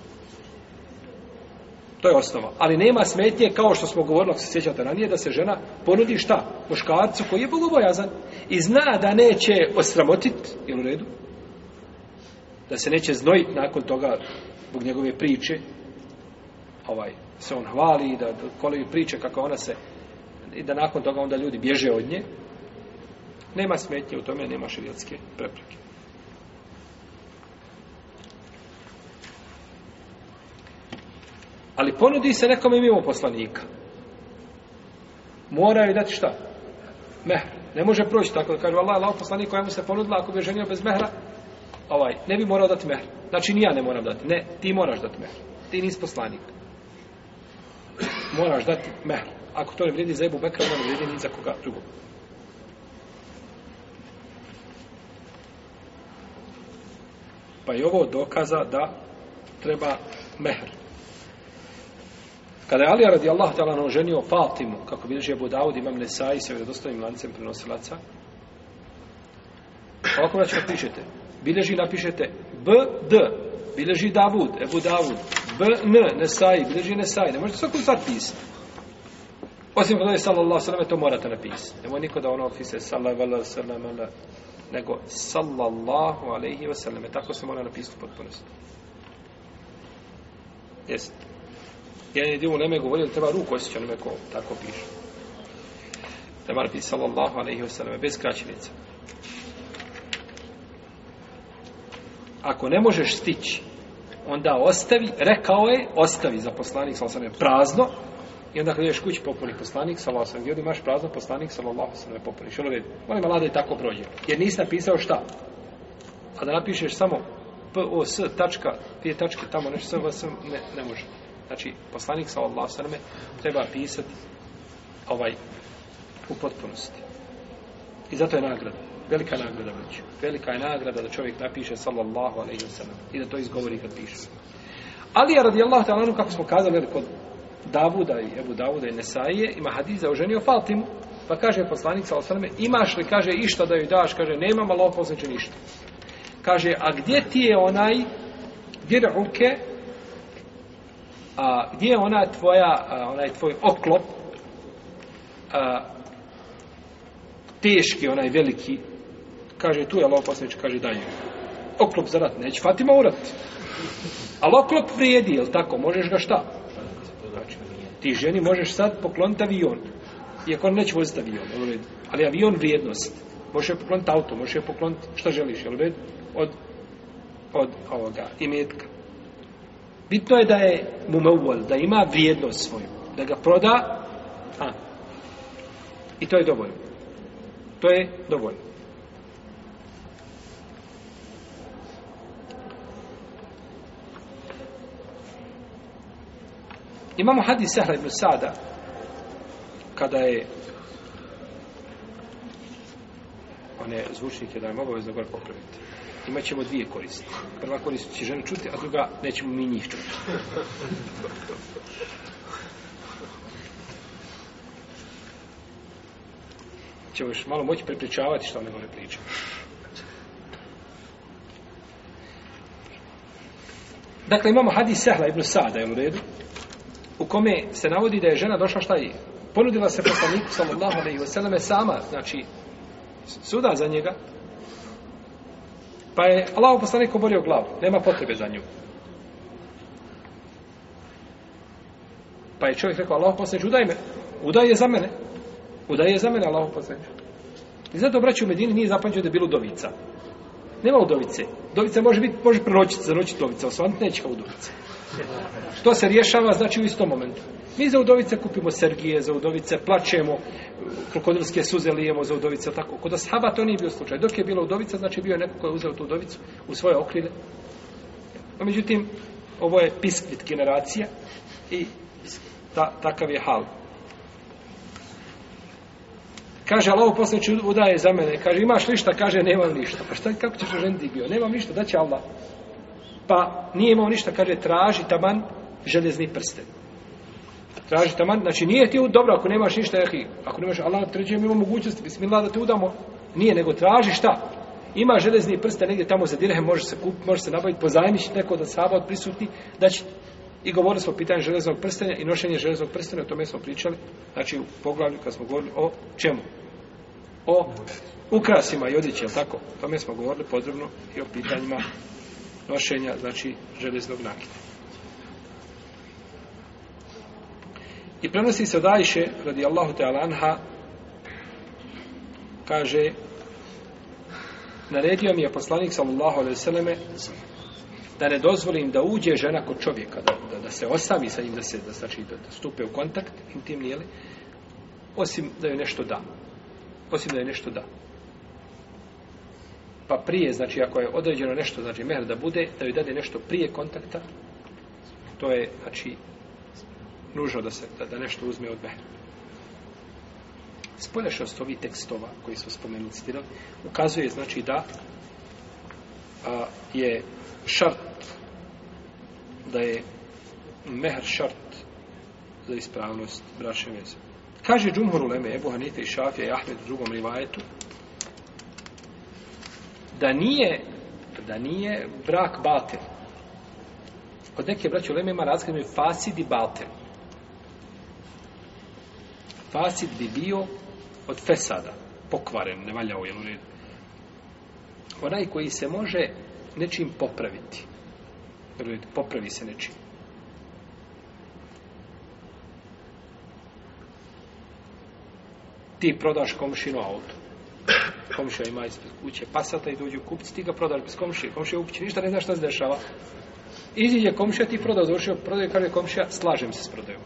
To je osnova. Ali nema smetnje, kao što smo govorili, ako se sjećate ranije, da se žena ponudi šta? Muškarcu koji je bogobojazan i zna da neće osramotit, je u redu? Da se neće znojit nakon toga zbog njegove priče. Ovaj, se on hvali i da, da koliko priče kako ona se i da nakon toga onda ljudi bježe od nje. Nema smetnje u tome, nema širijatske prepreke. Ali ponudi se nekome mimo poslanika. Moraju dati šta? Mehr. Ne može proći tako da kaže Allah, Allah poslanik koja mu se ponudila ako bi ženio bez mehra, ovaj, ne bi morao dati mehr. Znači ni ja ne moram dati. Ne, ti moraš dati mehr. Ti nisi poslanik. Moraš dati mehr. Ako to ne vredi za Ebu Bekra, onda ne vredi ni za koga drugog. Pa je ovo dokaza da treba mehr. Kada je Alija radijallahu ta'ala naoženio Fatimu, kako bilježi Abu Dawud, imam Nesai, sa vjerodostavim lancem prenosilaca, ovako već kad pišete, bilježi napišete B, D, bilježi Davud, Ebu Davud, B, N, Nesai, bilježi Nesai, ne možete svaku stvar pisati. Osim kada je sallallahu sallam, to morate napisati. Nemo niko da ono fise sallallahu sallam, nego sallallahu alaihi wa sallam, tako se mora napisati u potpunosti. Jeste jedan je divu neme govorio da treba ruku osjeća onome ko tako piše. Temar bi sallallahu alaihi wa sallam, bez kraćenica. Ako ne možeš stići, onda ostavi, rekao je, ostavi za poslanik sallallahu alaihi prazno, i onda kada ješ kući popuni poslanik sallallahu alaihi wa sallam, imaš prazno poslanik sallallahu alaihi wa sallam, popuniš. Ono red, molim Allah da je tako prođe. Jer nisi napisao šta? A da napišeš samo p o s tačka, dvije tačke tamo, nešto sve vas ne, ne može. Znači, poslanik sa Allah sveme treba pisati ovaj u potpunosti. I zato je nagrada. Velika nagrada već. Velika je nagrada da čovjek napiše sallallahu alaihi wa i da to izgovori kad piše. Ali je radi Allah ta'ala kako smo kazali ali, kod Davuda i Ebu Davuda i Nesaije ima hadiza o ženi o Fatimu. Pa kaže poslanik sa osrame, imaš li, kaže, išta da joj daš? Kaže, nema malo posneće ništa. Kaže, a gdje ti je onaj vir'uke a gdje je ona tvoja, a, onaj tvoj oklop, a, teški, onaj veliki, kaže, tu je Allah posljednič, kaže, daj, oklop za rat, neće Fatima u rat. Ali oklop vrijedi, je tako? Možeš ga šta? Znači, ti ženi možeš sad pokloniti avion. Iako on neće voziti avion, u redu. Ali avion vrijednost. Možeš je pokloniti auto, možeš je pokloniti šta želiš, u redu? Od, od ovoga, imetka. Bitno je da je mumovol, da ima vrijednost svoju. Da ga proda, a, i to je dovoljno. To je dovoljno. Imamo hadis Sehra ibn Sada, kada je one zvučnike da je mogao izdobar popraviti imat ćemo dvije koriste. Prva korist će žene čuti, a druga nećemo mi njih čuti. Čemo još malo moći prepričavati što ne gole pričamo. Dakle, imamo hadis Sehla ibn Sada, je u redu, u kome se navodi da je žena došla šta je, ponudila se poslaniku, sallallahu alaihi wa sallam, sama, znači, suda za njega, Pa je Allah poslanik oborio glavu. Nema potrebe za nju. Pa je čovjek rekao, Allah poslanik, udaj me. Udaj je za mene. Udaj je za mene, Allah poslanik. I zato braći u Medini nije zapamćio da je bilo udovica. Nema udovice. Udovica može biti, može proročiti, zaročiti udovica. Osvanit neće kao udovice. Što se rješava, znači u istom momentu. Mi za udovice kupimo sergije, za udovice plaćemo, krokodilske suze lijemo za udovice, tako. Kod ashaba to nije bio slučaj. Dok je bila udovica, znači bio je neko koji je uzeo tu udovicu u svoje okrile. A međutim, ovo je pisklit generacija i ta, takav je hal. Kaže, Allah posleći udaje za mene. Kaže, imaš lišta? Kaže, nemam ništa. Pa šta, kako ćeš ženiti bio? Nemam ništa, da će Allah. Pa nije imao ništa, kaže, traži taman železni prsten. Traži taman, znači nije ti dobro ako nemaš ništa, jehi, ako nemaš Allah trećujem ima mogućnost, bismillah da te udamo. Nije, nego traži šta? Ima železni prste negdje tamo za dirhem, može se kupiti, može se nabaviti, pozajmiš neko da saba od prisutni, da će I govorili smo o pitanju železnog prstenja i nošenje železnog prstenja, o tome smo pričali, znači u poglavlju kad smo govorili o čemu? O ukrasima i odjeći, tako? O tome smo govorili podrobno i o pitanjima nošenja, znači, železnog nakita. I prenosi se od Ajše, radi Allahu Teala Anha, kaže, naredio mi je poslanik, sallallahu alaihi sallame, da ne dozvolim da uđe žena kod čovjeka, da, da, da se ostavi sa njim, da se, da, znači, da, da stupe u kontakt, intim, nije li? Osim da joj nešto da. Osim da joj nešto da. Pa prije, znači, ako je određeno nešto, znači, mehra da bude, da joj dade nešto prije kontakta, to je, znači, nužno da se da, da nešto uzme od behra. Spolješnost ovih tekstova koji su spomenuli citirali, ukazuje znači da a, je šart da je mehr šart za ispravnost bračne veze. Kaže Džumhur Uleme, Ebu Hanife i Šafija i Ahmed u drugom rivajetu, da nije da nije brak batel. Kod neke braće Uleme ima razgledanje fasid i batel fasid bi bio od fesada, pokvaren, ne valjao je ured. Onaj koji se može nečim popraviti. Ured, popravi se nečim. Ti prodaš komšinu auto. Komšija ima ispred kuće pasata i dođu kupci, ti ga prodaš bez komšije. Komšija u kući, ništa ne zna šta se dešava. Iziđe komšija, ti prodao, završio prodaje, kaže komšija, slažem se s prodajom.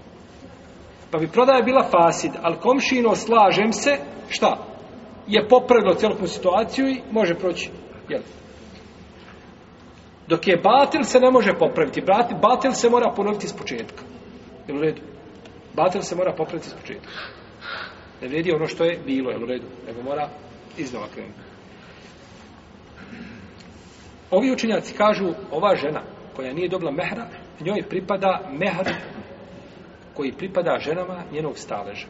Pa bi prodaja bila fasid, ali komšino slažem se, šta? Je popravilo cijelopnu situaciju i može proći. Jel? Dok je batil se ne može popraviti. Batil se mora ponoviti iz početka. Jel u redu? Batil se mora popraviti iz početka. Ne vredi ono što je bilo, jel u redu? Nego mora iznova krenuti. Ovi učenjaci kažu, ova žena koja nije dobila mehra, njoj pripada mehra koji pripada ženama njenog staleža.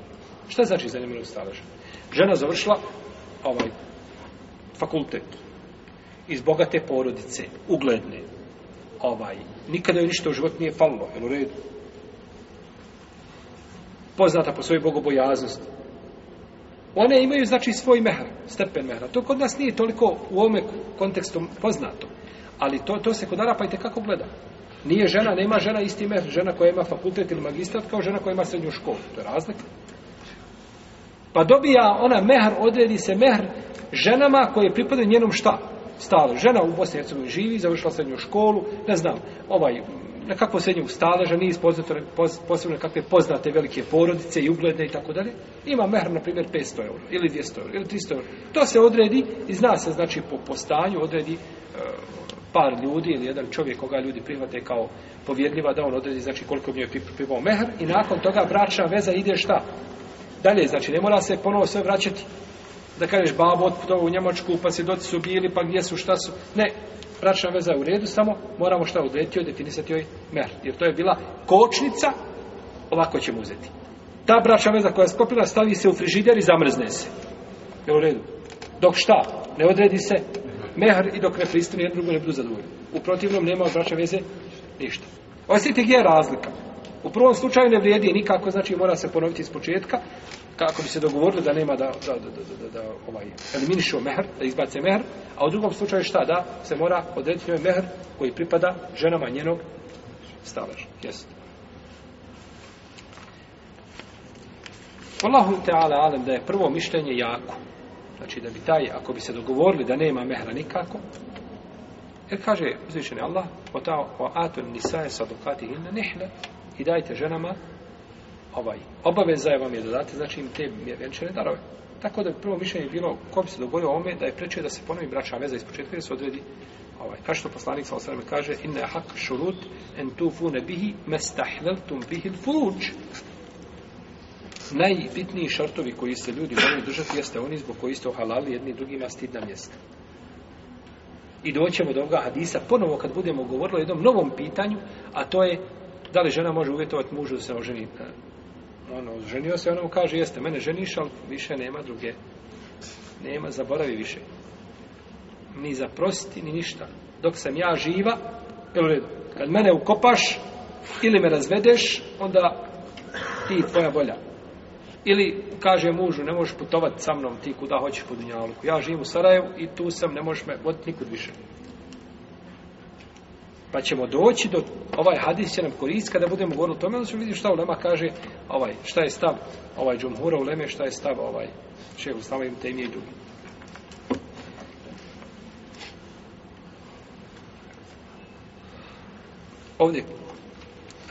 Šta znači za njenog staleža? Žena završila ovaj fakultet iz bogate porodice, ugledne. Ovaj, nikada joj ništa u život nije falilo, jel u redu? Poznata po svojoj bogobojaznosti. One imaju, znači, svoj mehar, stepen mehra. To kod nas nije toliko u ovome kontekstu poznato. Ali to, to se kod Arapa i tekako gleda. Nije žena, nema žena isti mef, žena koja ima fakultet ili magistrat kao žena koja ima srednju školu. To je razlika. Pa dobija ona mehr, odredi se mehr ženama koje pripade njenom šta? Stale. Žena u Bosni Hercegovini živi, završila srednju školu, ne znam, ovaj, na kakvo srednju staleža, nije poznato, posebno na kakve poznate velike porodice i ugledne i tako dalje. Ima mehr, na primjer, 500 euro, ili 200 euro, ili 300 euro. To se odredi i zna se, znači, po postanju odredi uh, par ljudi ili jedan čovjek koga ljudi prihvate kao povjedljiva da on odredi znači koliko mi je pripao mehr i nakon toga bračna veza ide šta? Dalje, znači ne mora se ponovo sve vraćati da kažeš babo otputovo u Njemačku pa se doci su bili pa gdje su šta su ne, bračna veza je u redu samo moramo šta odrediti i definisati joj mehr jer to je bila kočnica ovako ćemo uzeti ta bračna veza koja je skopila stavi se u frižider i zamrzne se je u redu dok šta, ne odredi se mehr i dok ne pristane jedno drugo ne budu zadovoljni. U protivnom nema odbraća veze ništa. Osjeti gdje je razlika. U prvom slučaju ne vrijedi nikako, znači mora se ponoviti iz početka, kako bi se dogovorili da nema da, da, da, da, da, da ovaj, eliminišo mehr, da izbace mehr, a u drugom slučaju šta da, se mora odrediti njoj mehr koji pripada ženama njenog staleža. Jesu. Allahu Teala alem da je prvo mišljenje jako Znači da bi taj, ako bi se dogovorili da nema mehra nikako, jer kaže uzvišeni Allah, o ta o atun nisaje sadukati ilne nihne, i dajte ženama ovaj, obaveza je vam je dodate, znači im te vjenčane darove. Tako da bi prvo mišljenje bilo, ko bi se dogodio ome, da je prečio da se ponovi bračna veza iz početka, jer se odredi ovaj, kao što poslanik sa osvrame kaže, inne hak šurut en tu fune bihi, mestahveltum bihi furuč najbitniji šartovi koji se ljudi moraju držati jeste oni zbog koji ste ohalali jedni drugima stidna mjesta. I doćemo do ovoga hadisa ponovo kad budemo govorili o jednom novom pitanju, a to je da li žena može uvjetovati mužu da se oženi. E, ono, ženio se, ono kaže, jeste, mene ženiš, ali više nema druge. Nema, zaboravi više. Ni zaprosti, ni ništa. Dok sam ja živa, e, kad mene ukopaš ili me razvedeš, onda ti tvoja volja. Ili kaže mužu, ne možeš putovati sa mnom ti kuda hoćeš po Dunjaluku. Ja živim u Sarajevu i tu sam, ne možeš me voditi nikud više. Pa ćemo doći do ovaj hadis će nam koristiti kada budemo govorili o tome, onda ćemo vidjeti šta Ulema kaže, ovaj, šta je stav ovaj Džumhura Uleme, šta je stav ovaj, še u stavim te imije drugi. Ovdje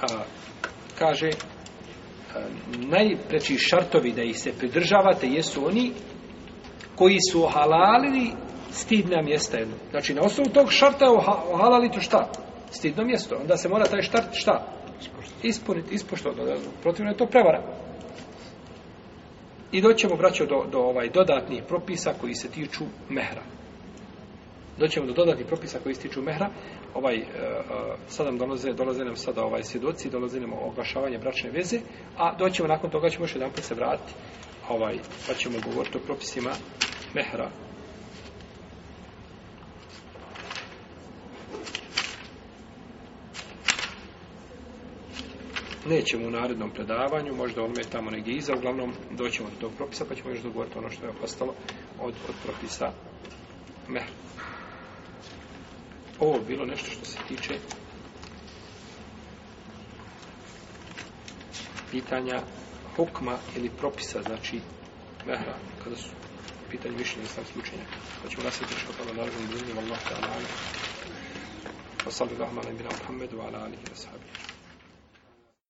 a, kaže najpreći šartovi da ih se pridržavate jesu oni koji su ohalalili stidna mjesta jedno. Znači, na osnovu tog šarta ohalalite šta? Stidno mjesto. Onda se mora taj šart šta? Ispuniti, ispuštovati. Protivno je to prevara. I doćemo, braćo, do, do ovaj dodatnih propisa koji se tiču mehrana doćemo do dodatni propisa koji ističu mehra ovaj e, e sad nam dolaze dolaze nam sada ovaj svjedoci dolaze nam oglašavanje bračne veze a doćemo nakon toga ćemo još jedan put se vratiti ovaj, pa ćemo govoriti o propisima mehra nećemo u narednom predavanju, možda ovome tamo negdje iza, uglavnom doćemo do tog propisa, pa ćemo još dogovoriti ono što je ostalo od, od propisa mehra ovo bilo nešto što se tiče pitanja hukma ili propisa, znači mehra, kada su pitanje mišljenja i sami slučenja. Pa ćemo nasjeti što kada naravno izvinim, Allah ta'ala. Wa sallu lahma nabina Muhammedu, ala alihi wa sahabihi.